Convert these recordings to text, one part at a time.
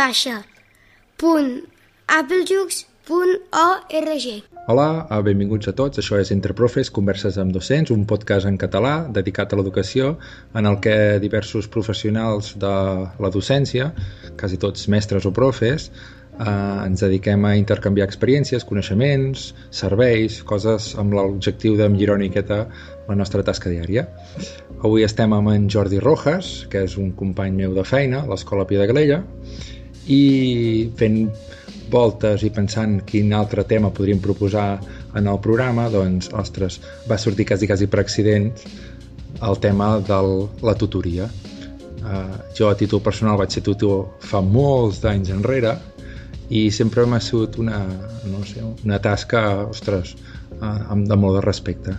baixa. Punt applejux.org Hola, eh, benvinguts a tots. Això és Entre Profes, Converses amb Docents, un podcast en català dedicat a l'educació en el que diversos professionals de la docència, quasi tots mestres o profes, eh, ens dediquem a intercanviar experiències, coneixements, serveis, coses amb l'objectiu de millorar una miqueta la nostra tasca diària. Avui estem amb en Jordi Rojas, que és un company meu de feina a l'Escola Pia de Galella, i fent voltes i pensant quin altre tema podríem proposar en el programa, doncs, ostres, va sortir quasi, quasi per accident el tema de la tutoria. Uh, jo a títol personal vaig ser tutor fa molts d'anys enrere i sempre m'ha sigut una, no sé, una tasca, ostres, uh, de molt de respecte.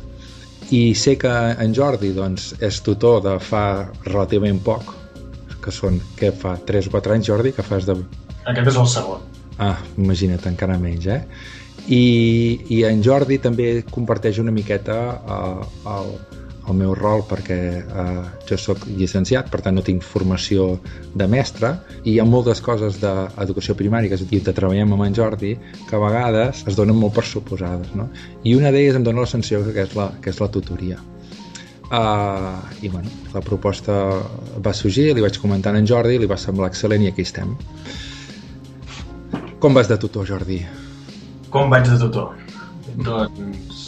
I sé que en Jordi doncs, és tutor de fa relativament poc, que són, què fa, 3 o 4 anys, Jordi, que fas de... Aquest és el segon. Ah, imagina't, encara menys, eh? I, i en Jordi també comparteix una miqueta uh, el, el meu rol perquè uh, jo sóc llicenciat, per tant no tinc formació de mestre i hi ha moltes coses d'educació primària que dir, que treballem amb en Jordi que a vegades es donen molt per suposades no? i una d'elles em dona la sensació que és la, que és la tutoria uh, i bueno, la proposta va sorgir, li vaig comentar en Jordi li va semblar excel·lent i aquí estem com vas de tutor, Jordi? Com vaig de tutor? Doncs,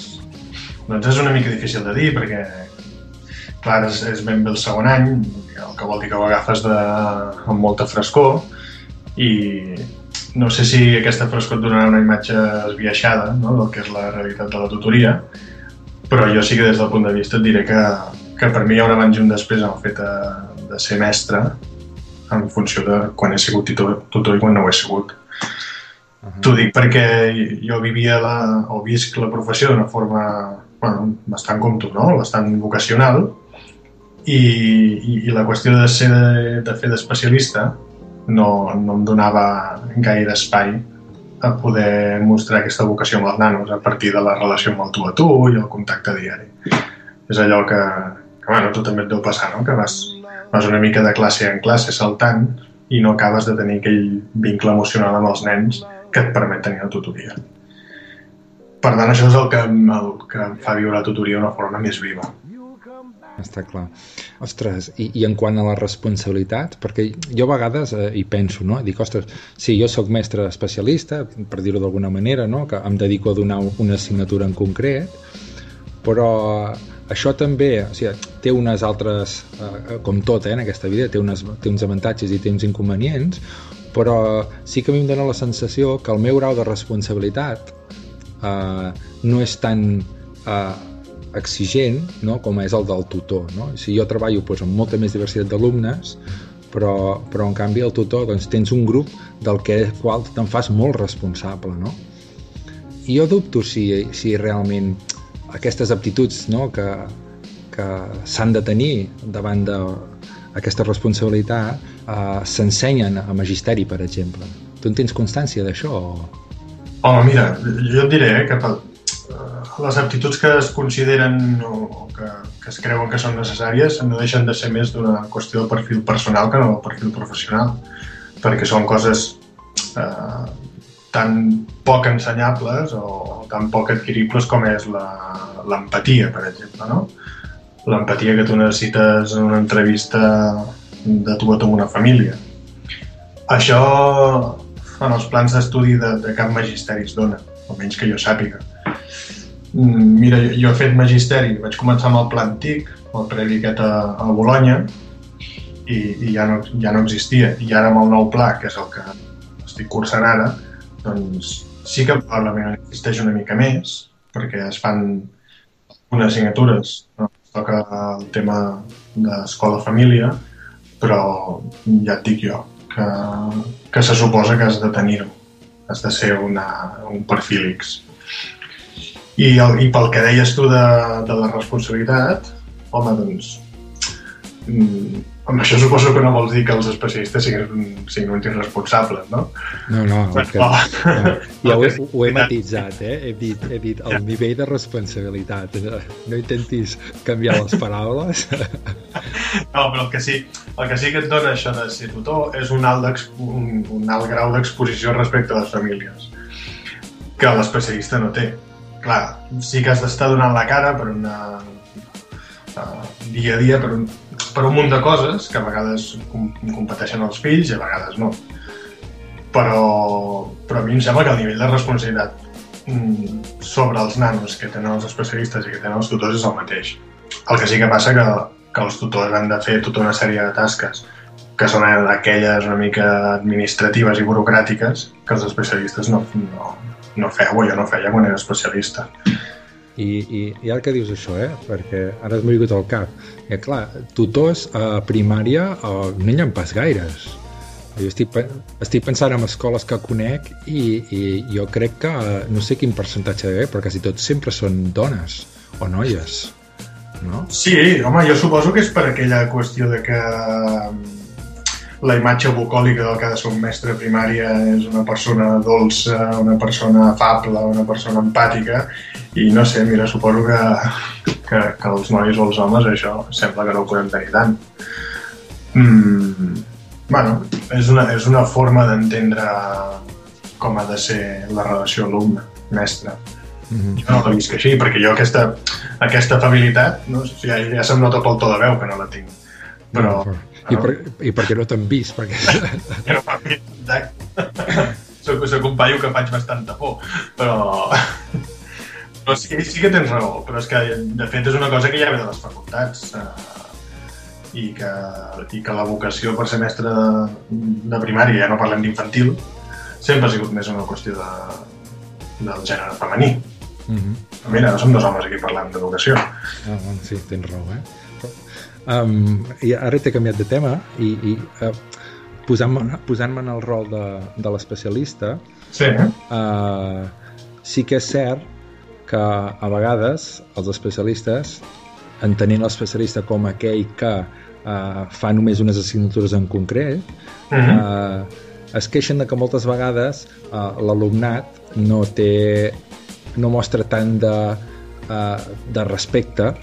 doncs és una mica difícil de dir perquè clar, és, és ben bé el segon any el que vol dir que ho agafes de, amb molta frescor i no sé si aquesta frescor et donarà una imatge esbiaixada no? del que és la realitat de la tutoria però jo sí que des del punt de vista et diré que, que per mi hi ha un abans i un després en el fet de, de ser mestre en funció de quan he sigut tutor, tutor i quan no ho he sigut. Uh -huh. T'ho dic perquè jo vivia la, o visc la professió d'una forma bueno, bastant com tu, no? bastant vocacional i, i, i la qüestió de ser de, de fer d'especialista no, no em donava gaire espai a poder mostrar aquesta vocació amb els nanos a partir de la relació amb el tu a tu i el contacte diari. És allò que, que bueno, tu també et deu passar, no? que vas, vas una mica de classe en classe saltant i no acabes de tenir aquell vincle emocional amb els nens que et permet tenir la tutoria. Per tant, això és el que, el que em fa viure la tutoria d'una forma més viva. Està clar. Ostres, i, i en quant a les responsabilitats, perquè jo a vegades eh, hi penso, no? Dic, ostres, sí, jo sóc mestre especialista, per dir-ho d'alguna manera, no? Que em dedico a donar una assignatura en concret, però això també o sigui, té unes altres, eh, com tot eh, en aquesta vida, té, unes, té uns avantatges i té uns inconvenients, però sí que a mi em dóna la sensació que el meu grau de responsabilitat eh, no és tan eh, exigent no? com és el del tutor. No? Si jo treballo doncs, amb molta més diversitat d'alumnes, però, però en canvi el tutor doncs, tens un grup del que qual te'n fas molt responsable. No? I jo dubto si, si realment aquestes aptituds no, que, que s'han de tenir davant d'aquesta responsabilitat eh, s'ensenyen a magisteri, per exemple. Tu en tens constància d'això? Home, mira, jo et diré eh, que les aptituds que es consideren o que, que es creuen que són necessàries no deixen de ser més d'una qüestió de perfil personal que no del perfil professional, perquè són coses eh, tan poc ensenyables o tan poc adquiribles com és l'empatia, per exemple, no? L'empatia que tu necessites en una entrevista de tu a tu amb una família. Això en els plans d'estudi de, de cap magisteri es dona, almenys que jo sàpiga. Mira, jo he fet magisteri, vaig començar amb el pla antic, el previ aquest a, a Bologna, i, i ja, no, ja no existia. I ara amb el nou pla, que és el que estic cursant ara, doncs sí que probablement existeix una mica més, perquè es fan unes assignatures, no? toca el tema d'escola-família, però ja et dic jo que, que se suposa que has de tenir-ho, has de ser una, un perfil X. I, el, I pel que deies tu de, de la responsabilitat, home, doncs, mm, amb això suposo que no vols dir que els especialistes siguin, siguin uns irresponsables, no? No, no, el que, Però- no ja ho, he, ho he matisat, eh? He dit, he dit el nivell de responsabilitat. No intentis canviar les paraules. No, però el que sí, el que sí que et dona això de ser tutor és un alt, un, un alt grau d'exposició respecte a les famílies que l'especialista no té. Clar, sí que has d'estar donant la cara per una uh, dia a dia per un, per un munt de coses que a vegades com, competeixen els fills i a vegades no. Però, però a mi em sembla que el nivell de responsabilitat mm, sobre els nanos que tenen els especialistes i que tenen els tutors és el mateix. El que sí que passa que, que els tutors han de fer tota una sèrie de tasques que són aquelles una mica administratives i burocràtiques que els especialistes no, no, no feu jo no feia quan era especialista. I, i, i ara que dius això, eh? Perquè ara m'ha vingut al cap. I, clar, tutors a primària eh, no n'hi ha pas gaires. Jo estic, estic pensant en escoles que conec i, i jo crec que eh, no sé quin percentatge hi ha, però quasi tots sempre són dones o noies, no? Sí, home, jo suposo que és per aquella qüestió de que la imatge bucòlica del que ha de ser un mestre primària és una persona dolça, una persona afable, una persona empàtica i no sé, mira, suposo que, que, que els nois o els homes això sembla que no ho podem tenir tant. Mm, bueno, és una, és una forma d'entendre com ha de ser la relació alumne-mestre. Mm -hmm. Jo no la visc així, perquè jo aquesta, aquesta afabilitat no? ja, ja se'm nota pel to de veu que no la tinc. Però... I, per, I perquè no t'han vist, perquè... Però per exacte. soc, soc un paio que faig bastanta por, però... Però sí, sí que tens raó, però és que de fet és una cosa que ja ve de les facultats eh, i, que, i que la vocació per ser mestre de, de primària, ja no parlem d'infantil, sempre ha sigut més una qüestió de, del gènere femení. Mm -hmm. Mira, no som dos homes aquí parlant d'educació. Ah, sí, tens raó, eh? Um, I ara t'he canviat de tema i, i uh, posant-me posant en el rol de, de l'especialista Sí, eh? uh, sí que és cert que a vegades els especialistes entenent l'especialista com aquell que uh, fa només unes assignatures en concret Mm -hmm. uh, es queixen de que moltes vegades uh, l'alumnat no té no mostra tant de, uh, de respecte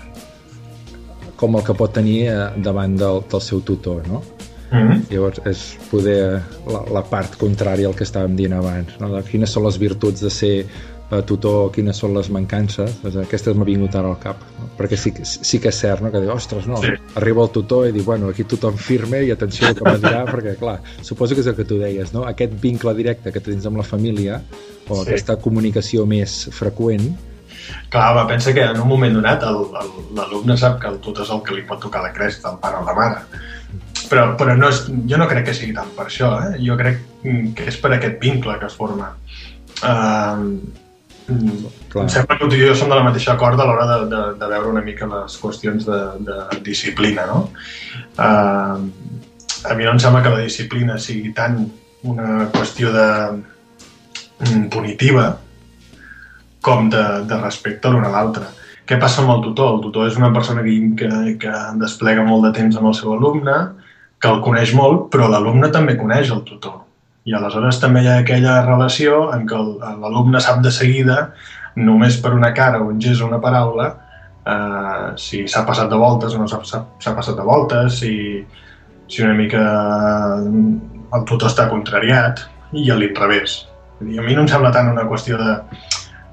com el que pot tenir uh, davant del, del seu tutor no? Mm -hmm. llavors és poder la, la part contrària al que estàvem dient abans no? de quines són les virtuts de ser uh, tutor, quines són les mancances doncs aquestes m'ha vingut ara al cap no? perquè sí, sí que és cert no? que diu, ostres, no, Sí. arriba el tutor i diu, bueno, aquí tothom firme i atenció al que m'ha dirà perquè clar, suposo que és el que tu deies no? aquest vincle directe que tens amb la família o Sí. aquesta comunicació més freqüent Clar, va, pensa que en un moment donat l'alumne sap que el tutor és el que li pot tocar la cresta, el pare o la mare. Però, però no és, jo no crec que sigui tant per això, eh? jo crec que és per aquest vincle que es forma. Uh, Clar. em sembla que tu i jo som de la mateixa corda a l'hora de, de, de veure una mica les qüestions de, de disciplina, no? Uh, a mi no em sembla que la disciplina sigui tant una qüestió de mm, punitiva com de, de respecte l'un a l'altre. Què passa amb el tutor? El tutor és una persona que, que, que desplega molt de temps amb el seu alumne, que el coneix molt, però l'alumne també coneix el tutor. I aleshores també hi ha aquella relació en què l'alumne sap de seguida, només per una cara, un gest o una paraula, eh, si s'ha passat de voltes o no s'ha passat de voltes, si, si una mica el tutor està contrariat, i a l'inrevés. A mi no em sembla tant una qüestió de,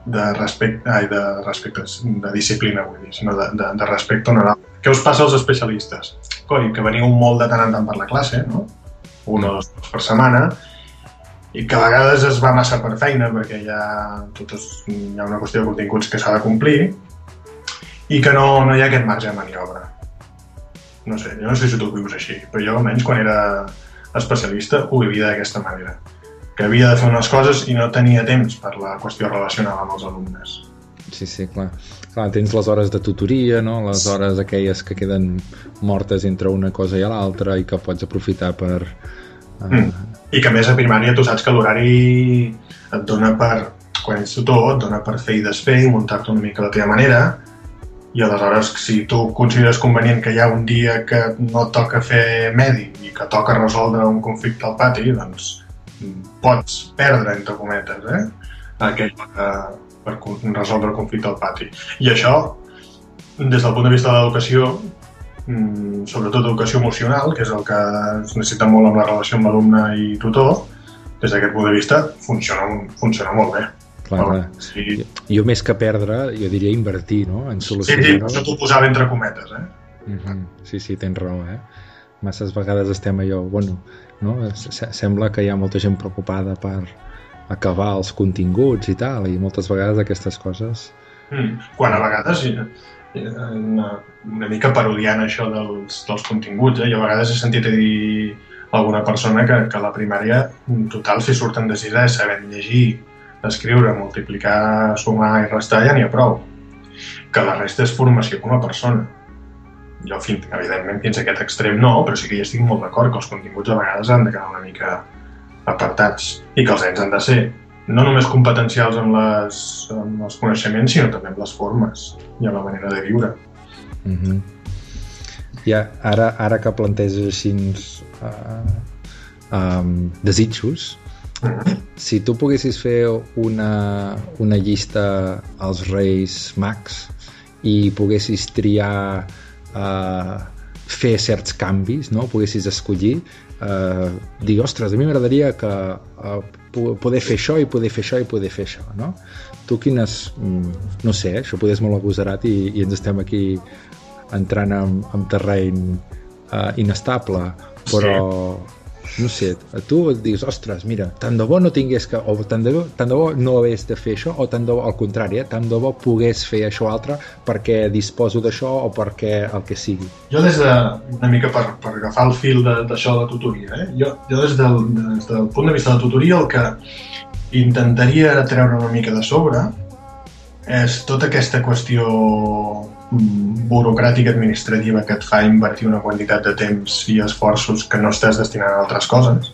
de respecte, ai, de respecte, de disciplina, vull dir, sinó de, de, de respecte l'altre. Què us passa als especialistes? Coi, que veniu molt de tant en tant per la classe, no? Un o dos per setmana, i que a vegades es va massa per feina perquè hi ha, tot és, hi ha una qüestió de continguts que s'ha de complir i que no, no hi ha aquest marge de maniobra. No sé, jo no sé si tu ho vius així, però jo almenys quan era especialista ho vivia d'aquesta manera que havia de fer unes coses i no tenia temps per la qüestió relacional amb els alumnes. Sí, sí, clar. clar. Tens les hores de tutoria, no? les hores aquelles que queden mortes entre una cosa i l'altra i que pots aprofitar per... Uh, Mm. I que a més a primària tu saps que l'horari et dona per, quan ets tutor, et dona per fer i desfer i muntar-te una mica la teva manera i aleshores si tu consideres convenient que hi ha un dia que no toca fer medi i que toca resoldre un conflicte al pati, doncs pots perdre, entre cometes, eh? aquell per, per resoldre el conflicte al pati. I això, des del punt de vista de l'educació, mm, sobretot educació emocional, que és el que es necessita molt amb la relació amb l'alumne i tutor, des d'aquest punt de vista funciona, funciona molt bé. Clar, clar. Sí. Jo més que perdre, jo diria invertir, no? En solucionar... Sí, sí, això t'ho posava entre cometes, eh? Mhm. -huh. Sí, sí, tens raó, eh? Masses vegades estem allò, bueno, no? Sembla que hi ha molta gent preocupada per acabar els continguts i tal, i moltes vegades aquestes coses... Mm. Quan a vegades, una, una mica parodiant això dels, dels continguts, eh? jo a vegades he sentit a dir alguna persona que, que a la primària, en total, si surten de sisè, sabent llegir, escriure, multiplicar, sumar i restar, ja n'hi ha prou. Que la resta és formació com a persona jo, fins, evidentment, fins a aquest extrem no, però sí que hi estic molt d'acord que els continguts a vegades han de quedar una mica apartats i que els nens han de ser no només competencials amb, les, amb els coneixements, sinó també amb les formes i amb la manera de viure. Mm -hmm. Ja, ara, ara que planteges així uh, um, desitjos, mm -hmm. si tu poguessis fer una, una llista als Reis Mags i poguessis triar eh, fer certs canvis, no? poguessis escollir, eh, dir, ostres, a mi m'agradaria que eh, poder fer això i poder fer això i poder fer això, no? Tu quines, mm, no sé, això podés molt agosarat i, i ens estem aquí entrant en, en terreny eh, inestable, però sí no sé, tu et dius, ostres, mira, tant de bo no tingués que, o tant de, bo, tant de bo no hagués de fer això, o tant de bo, al contrari, eh, tant de bo pogués fer això altre perquè disposo d'això o perquè el que sigui. Jo des de, una mica per, per agafar el fil d'això de, de tutoria, eh? jo, jo des, del, des del punt de vista de tutoria el que intentaria treure una mica de sobre és tota aquesta qüestió burocràtica administrativa que et fa invertir una quantitat de temps i esforços que no estàs destinant a altres coses,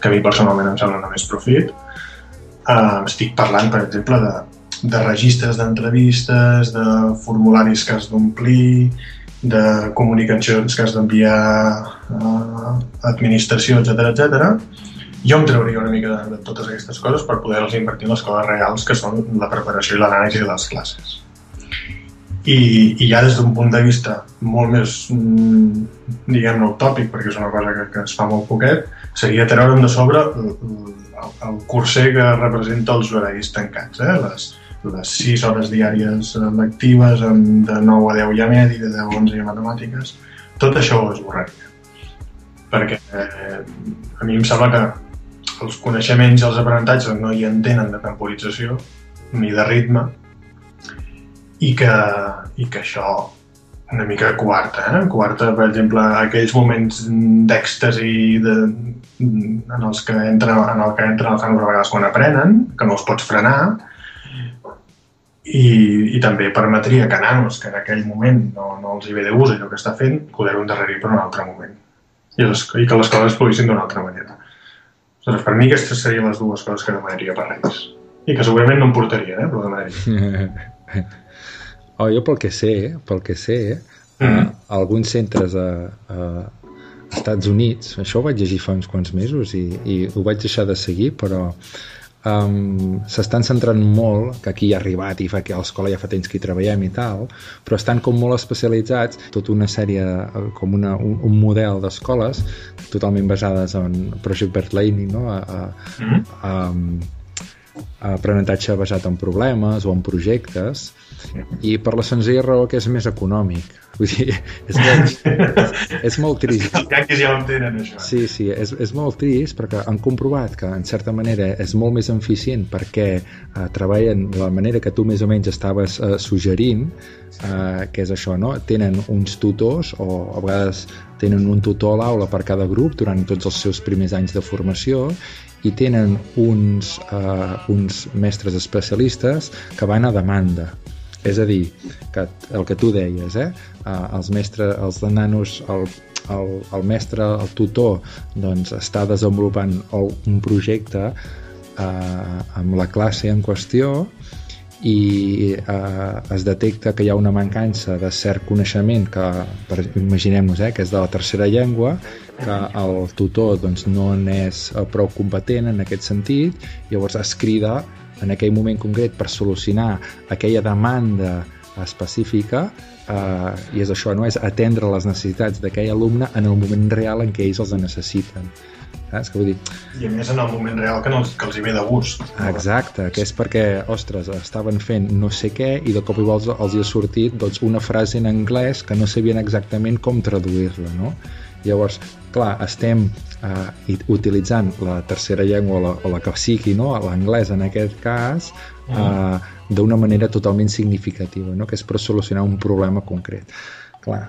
que a mi personalment em sembla només profit. Uh, estic parlant, per exemple, de, de registres d'entrevistes, de formularis que has d'omplir, de comunicacions que has d'enviar a administració, etc etc. Jo em trauria una mica de, de totes aquestes coses per poder-les invertir en les coses reals que són la preparació i l'anàlisi de les classes i, i ja des d'un punt de vista molt més, mm, diguem-ne, utòpic, perquè és una cosa que, que es fa molt poquet, seria treure'm de sobre el, el, curser que representa els horaris tancats, eh? les, les 6 hores diàries lectives, amb de 9 a 10 ja medi, de 10 a 11 a matemàtiques, tot això ho esborraria. Perquè eh, a mi em sembla que els coneixements i els aprenentatges no hi entenen de temporització ni de ritme, i que, i que això una mica quarta, eh? quarta, per exemple, aquells moments d'èxtasi de, en els que entren, en el que entren els nanos a vegades quan aprenen, que no els pots frenar, i, i també permetria que nanos que en aquell moment no, no els hi ve de gust allò que està fent, poder-ho endarrerir per un altre moment. I, les, i que les coses poguessin d'una altra manera. Aleshores, per mi aquestes serien les dues coses que demanaria per Reis. I que segurament no em portaria, eh? però demanaria. Oh, jo pel que sé, pel que sé, mm -hmm. a alguns centres a, a Estats Units, això ho vaig llegir fa uns quants mesos i, i ho vaig deixar de seguir, però um, s'estan centrant molt, que aquí ha arribat i fa que a l'escola ja fa temps que hi treballem i tal, però estan com molt especialitzats, tota una sèrie, com una, un, un model d'escoles totalment basades en Project Bert Learning, no? a, a, a, a aprenentatge basat en problemes o en projectes, i per la senzilla raó que és més econòmic. Vull dir, és molt, és molt trist. Els canquis ja ho entenen, això. Sí, sí, és, és molt trist perquè han comprovat que, en certa manera, és molt més eficient perquè eh, treballen de la manera que tu més o menys estaves eh, suggerint, eh, que és això, no? Tenen uns tutors o a vegades tenen un tutor a l'aula per cada grup durant tots els seus primers anys de formació i tenen uns, eh, uns mestres especialistes que van a demanda és a dir, que el que tu deies, eh? els mestres, els nanos, el, el, el mestre, el tutor, doncs està desenvolupant un projecte eh, amb la classe en qüestió i eh, es detecta que hi ha una mancança de cert coneixement que, per, imaginem-nos, eh, que és de la tercera llengua, que el tutor doncs, no n'és eh, prou competent en aquest sentit, llavors es crida en aquell moment concret per solucionar aquella demanda específica eh, i és això, no? és atendre les necessitats d'aquell alumne en el moment real en què ells els necessiten. Saps què vull dir? I a més en el moment real que, no, que els hi ve de gust. Exacte, que és perquè, ostres, estaven fent no sé què i de cop i volta els hi ha sortit doncs, una frase en anglès que no sabien exactament com traduir-la, no? Llavors, clar, estem eh, utilitzant la tercera llengua o la, o la que sigui, no? l'anglès en aquest cas, mm. eh, d'una manera totalment significativa, no? que és per solucionar un problema concret. Clar,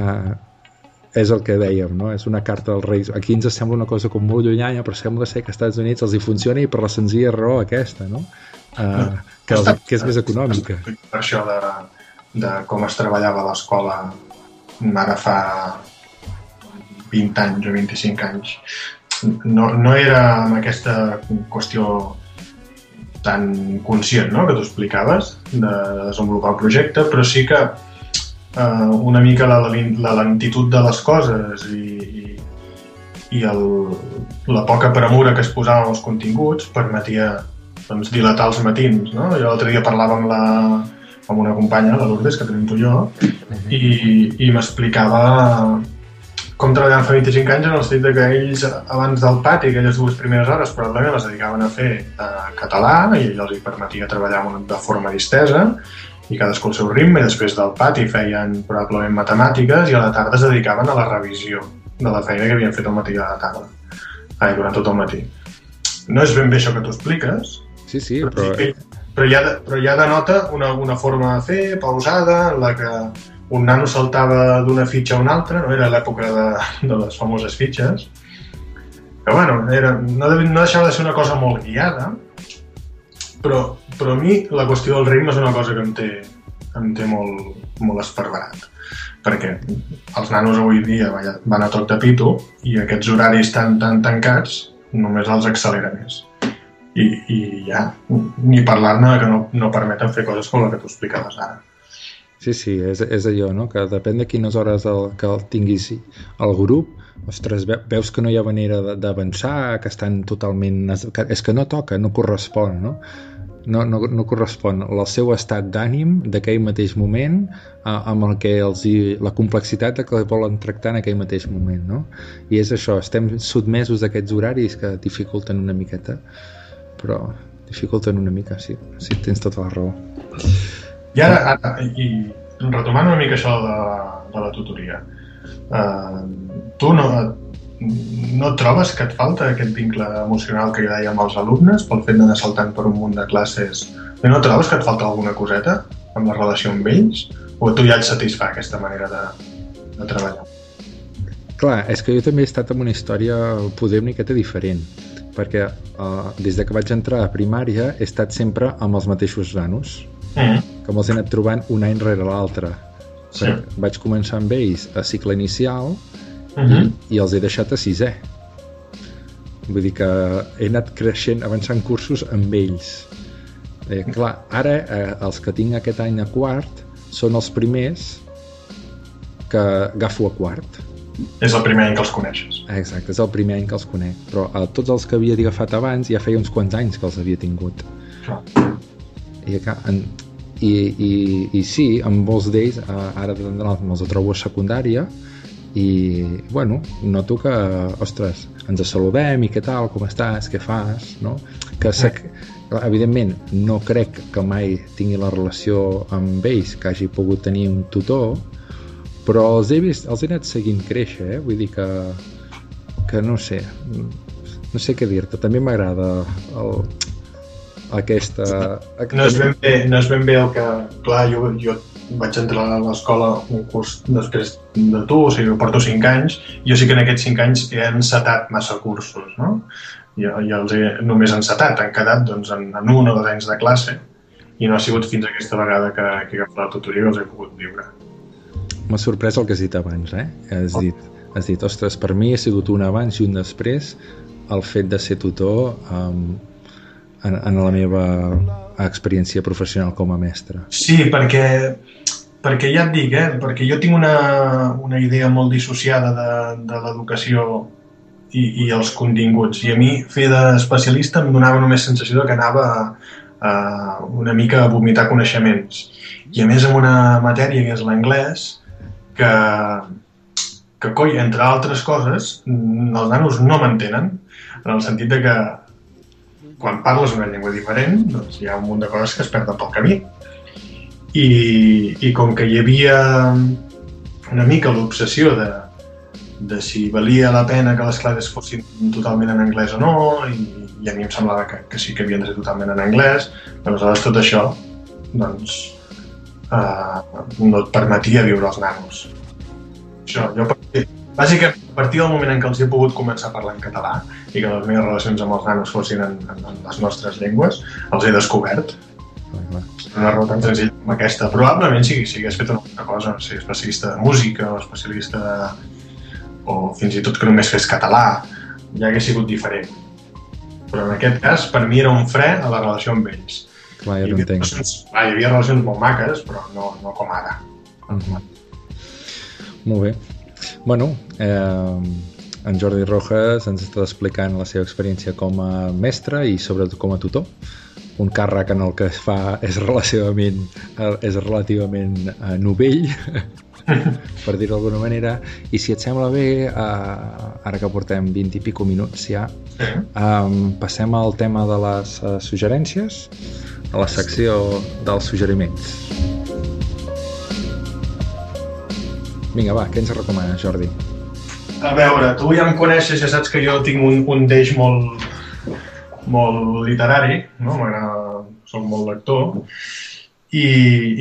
eh, és el que dèiem, no? és una carta dels Reis. Aquí ens sembla una cosa com molt llunyana, però sembla ser que als Estats Units els hi funciona i per la senzilla raó aquesta, no? Uh, que, els, que és més econòmica. Per això de, de com es treballava a l'escola ara fa 20 anys o 25 anys. No, no era amb aquesta qüestió tan conscient no? que tu explicaves de desenvolupar el projecte, però sí que eh, una mica la, la lentitud de les coses i, i, i el, la poca premura que es posava els continguts permetia doncs, dilatar els matins. No? Jo l'altre dia parlava amb, la, amb una companya, la Lourdes, que tenim tu i jo, i, i m'explicava com treballaven fa 25 anys en el sentit que ells abans del pati, aquelles dues primeres hores probablement les dedicaven a fer eh, català i els permetia treballar de forma distesa i cadascú el seu ritme, i després del pati feien probablement matemàtiques i a la tarda es dedicaven a la revisió de la feina que havien fet el matí a la tarda. Ai, durant tot el matí. No és ben bé això que tu expliques, sí, sí, però... però, però, ja, però ja denota una, una forma de fer, pausada, en la que un nano saltava d'una fitxa a una altra, no? era l'època de, de les famoses fitxes, però bueno, era, no, no deixava de ser una cosa molt guiada, però, però a mi la qüestió del ritme és una cosa que em té, em té molt, molt esparverat perquè els nanos avui dia van a tot de pito i aquests horaris tan, tan tancats només els accelera més. I, i ja, ni parlar-ne que no, no permeten fer coses com la que tu explicaves ara. Sí, sí, és, és allò, no? que depèn de quines hores el, que el tinguis al grup, ostres, veus que no hi ha manera d'avançar, que estan totalment... Que, és que no toca, no correspon, no? no, no, no correspon al seu estat d'ànim d'aquell mateix moment a, amb el que els hi, la complexitat que volen tractar en aquell mateix moment no? i és això, estem sotmesos a aquests horaris que dificulten una miqueta però dificulten una mica sí, sí tens tota la raó i ara, ara i retomant una mica això de, de la tutoria uh, tu no, no trobes que et falta aquest vincle emocional que hi deia amb els alumnes pel fet d'anar saltant per un munt de classes? No trobes que et falta alguna coseta amb la relació amb ells? O tu ja et satisfà aquesta manera de, de treballar? Clar, és que jo també he estat en una història poder una miqueta diferent perquè uh, des de que vaig entrar a primària he estat sempre amb els mateixos nanos mm. que me'ls he anat trobant un any rere l'altre sí. vaig començar amb ells a cicle inicial uh -huh. i, i els he deixat a sisè vull dir que he anat creixent, avançant cursos amb ells eh, clar, ara eh, els que tinc aquest any a quart són els primers que agafo a quart és el primer any que els coneixes exacte, és el primer any que els conec però a tots els que havia agafat abans ja feia uns quants anys que els havia tingut clar. i, en, i, i, i sí, amb molts d'ells ara me'ls trobo a secundària i bueno, noto que ostres, ens saludem i què tal, com estàs, què fas no? que que, evidentment no crec que mai tingui la relació amb ells que hagi pogut tenir un tutor però els he vist, els he anat seguint créixer eh? vull dir que que no sé no sé què dir-te, també m'agrada el, aquesta... No és, ben bé, no és ben bé el que... Clar, jo, jo vaig entrar a l'escola un curs després de tu, o sigui, porto 5 anys, jo sí que en aquests 5 anys he encetat massa cursos, no? I, i els he només encetat, han quedat doncs, en, en un o dos anys de classe i no ha sigut fins aquesta vegada que, que he agafat la tutoria els he pogut viure. M'ha sorprès el que has dit abans, eh? Has dit, has dit, ostres, per mi ha sigut un abans i un després el fet de ser tutor um, en, en la meva experiència professional com a mestre. Sí, perquè, perquè ja et dic, eh? perquè jo tinc una, una idea molt dissociada de, de l'educació i, i els continguts. I a mi fer d'especialista em donava només sensació de que anava a, a una mica a vomitar coneixements. I a més amb una matèria que és l'anglès, que, que coi, entre altres coses, els nanos no m'entenen, en el sentit de que quan parles una llengua diferent, doncs hi ha un munt de coses que es perden pel camí. I, i com que hi havia una mica l'obsessió de, de si valia la pena que les classes fossin totalment en anglès o no, i, i a mi em semblava que, que sí que havien de ser totalment en anglès, doncs aleshores tot això doncs, eh, no et permetia viure els nanos. Això, jo, bàsicament, a partir del moment en què els he pogut començar a parlar en català i que les meves relacions amb els nanos fossin en, en, en les nostres llengües, els he descobert. Una raó tan senzilla com aquesta. Probablement si, si hagués fet una altra cosa, si especialista de música o especialista de... o fins i tot que només fes català, ja hagués sigut diferent. Però en aquest cas, per mi era un fre a la relació amb ells. Clar, ja relacions, clar, hi havia relacions molt maques, però no, no com ara. Uh -huh. Molt bé. Bueno, eh, en Jordi Rojas ens està explicant la seva experiència com a mestre i sobretot com a tutor. Un càrrec en el que es fa és relativament, és relativament eh, novell per dir-ho d'alguna manera. I si et sembla bé eh, ara que portem 20 i pico minuts ja eh, passem al tema de les eh, suggerències a la secció dels suggeriments Vinga, va, què ens recomanes, Jordi? A veure, tu ja em coneixes, ja saps que jo tinc un, un deix molt, molt literari, no? m'agrada, soc molt lector, i,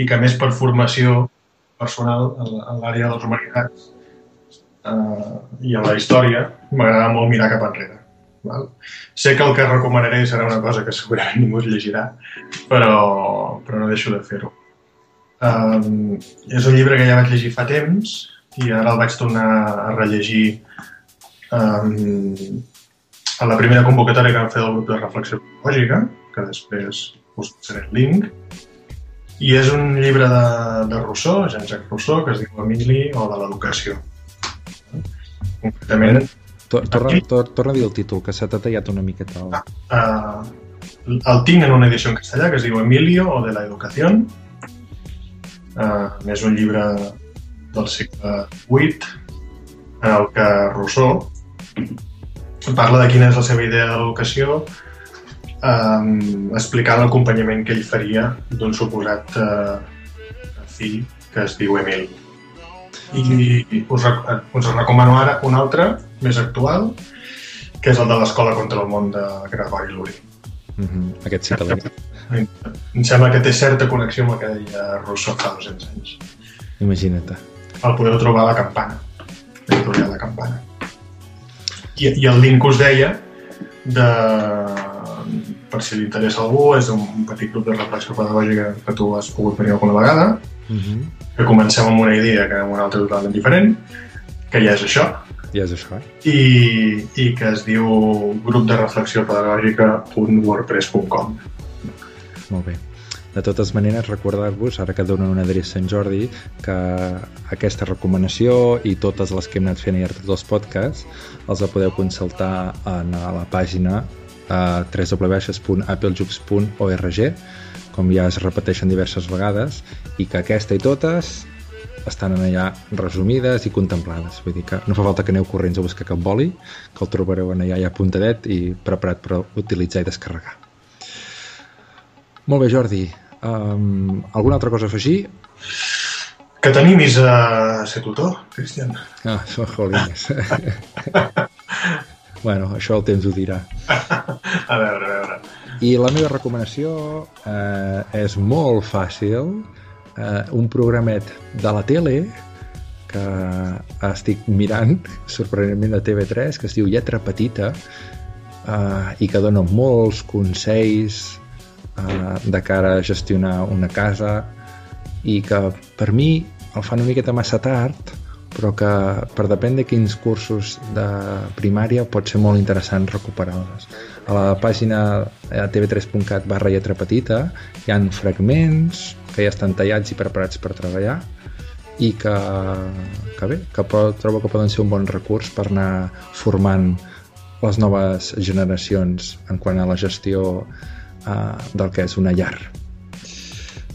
i que més per formació personal en, l'àrea de les humanitats eh, i en la història m'agrada molt mirar cap enrere. Val? Sé que el que recomanaré serà una cosa que segurament ningú es llegirà, però, però no deixo de fer-ho. Um, és un llibre que ja vaig llegir fa temps i ara el vaig tornar a rellegir um, a la primera convocatòria que vam fer del grup de reflexió pedagògica, que després us passaré el link, i és un llibre de, de Rousseau, Jean-Jacques Rousseau, que es diu Emili o de l'educació. Concretament... Torna, tor torna a dir el títol, que s'ha tallat una miqueta. El... Uh, el tinc en una edició en castellà que es diu Emilio o de la educació, Uh, és un llibre del segle VIII en el que Rousseau parla de quina és la seva idea de l'educació um, explicant l'acompanyament que ell faria d'un suposat uh, fill que es diu Emil. I, i us, us recomano ara un altre, més actual, que és el de l'Escola contra el món de Gregori Luri. Mm -hmm. Aquest sí que l'he em sembla que té certa connexió amb el que deia Rousseau fa 200 anys. Imagina't. El podeu trobar a la campana, l'editorial de campana. I, I el link que us deia, de, per si li interessa a algú, és un, un petit grup de reflexió pedagògica que tu has pogut venir alguna vegada, uh -huh. que comencem amb una idea que amb una altra totalment diferent, que ja és això, ja és això, eh? I, i que es diu grup de reflexió pedagògica.wordpress.com molt bé. De totes maneres, recordar-vos, ara que donen una adreça a Sant Jordi, que aquesta recomanació i totes les que hem anat fent al tots els podcasts els la podeu consultar en la pàgina a www.applejux.org com ja es repeteixen diverses vegades i que aquesta i totes estan allà resumides i contemplades. Vull dir que no fa falta que aneu corrents a buscar cap boli, que el trobareu allà ja apuntadet i preparat per utilitzar i descarregar. Molt bé, Jordi. Um, alguna altra cosa a afegir? Que t'animis a ser tutor, Cristian. Ah, jolines. bueno, això el temps ho dirà. a veure, a veure. I la meva recomanació eh, és molt fàcil. Eh, un programet de la tele que estic mirant, sorprenentment de TV3, que es diu Lletra Petita eh, i que dona molts consells eh, de cara a gestionar una casa i que per mi el fan una miqueta massa tard però que per depèn de quins cursos de primària pot ser molt interessant recuperar-les. A la pàgina eh, tv3.cat barra lletra petita hi han fragments que ja estan tallats i preparats per treballar i que, que bé, que pot, trobo que poden ser un bon recurs per anar formant les noves generacions en quant a la gestió eh, del que és una llar.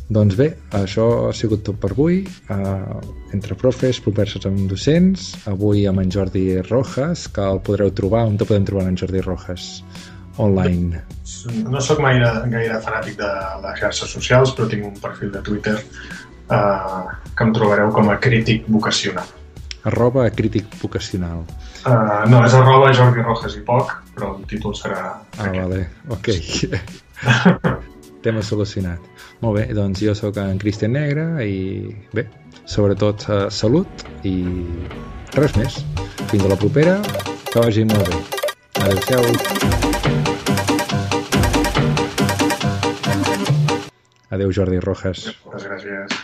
Doncs bé, això ha sigut tot per avui. Uh, entre profes, converses amb docents. Avui amb en Jordi Rojas, que el podreu trobar. On te podem trobar en Jordi Rojas? Online. No sóc gaire, gaire fanàtic de les xarxes socials, però tinc un perfil de Twitter uh, que em trobareu com a crític vocacional. Arroba crític vocacional. Uh, no, és arroba Jordi Rojas i poc, però el títol serà... Ah, aquest. vale, ok. Tema solucionat. Molt bé, doncs jo sóc en Cristian Negre i bé, sobretot uh, salut i res més. Fins a la propera, que vagi molt bé. Adéu-siau. Adéu, Jordi Rojas. Moltes gràcies.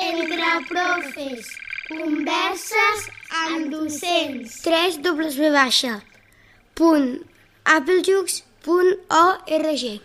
Entre profes, converses amb docents. 3 W baixa punt applejux punt org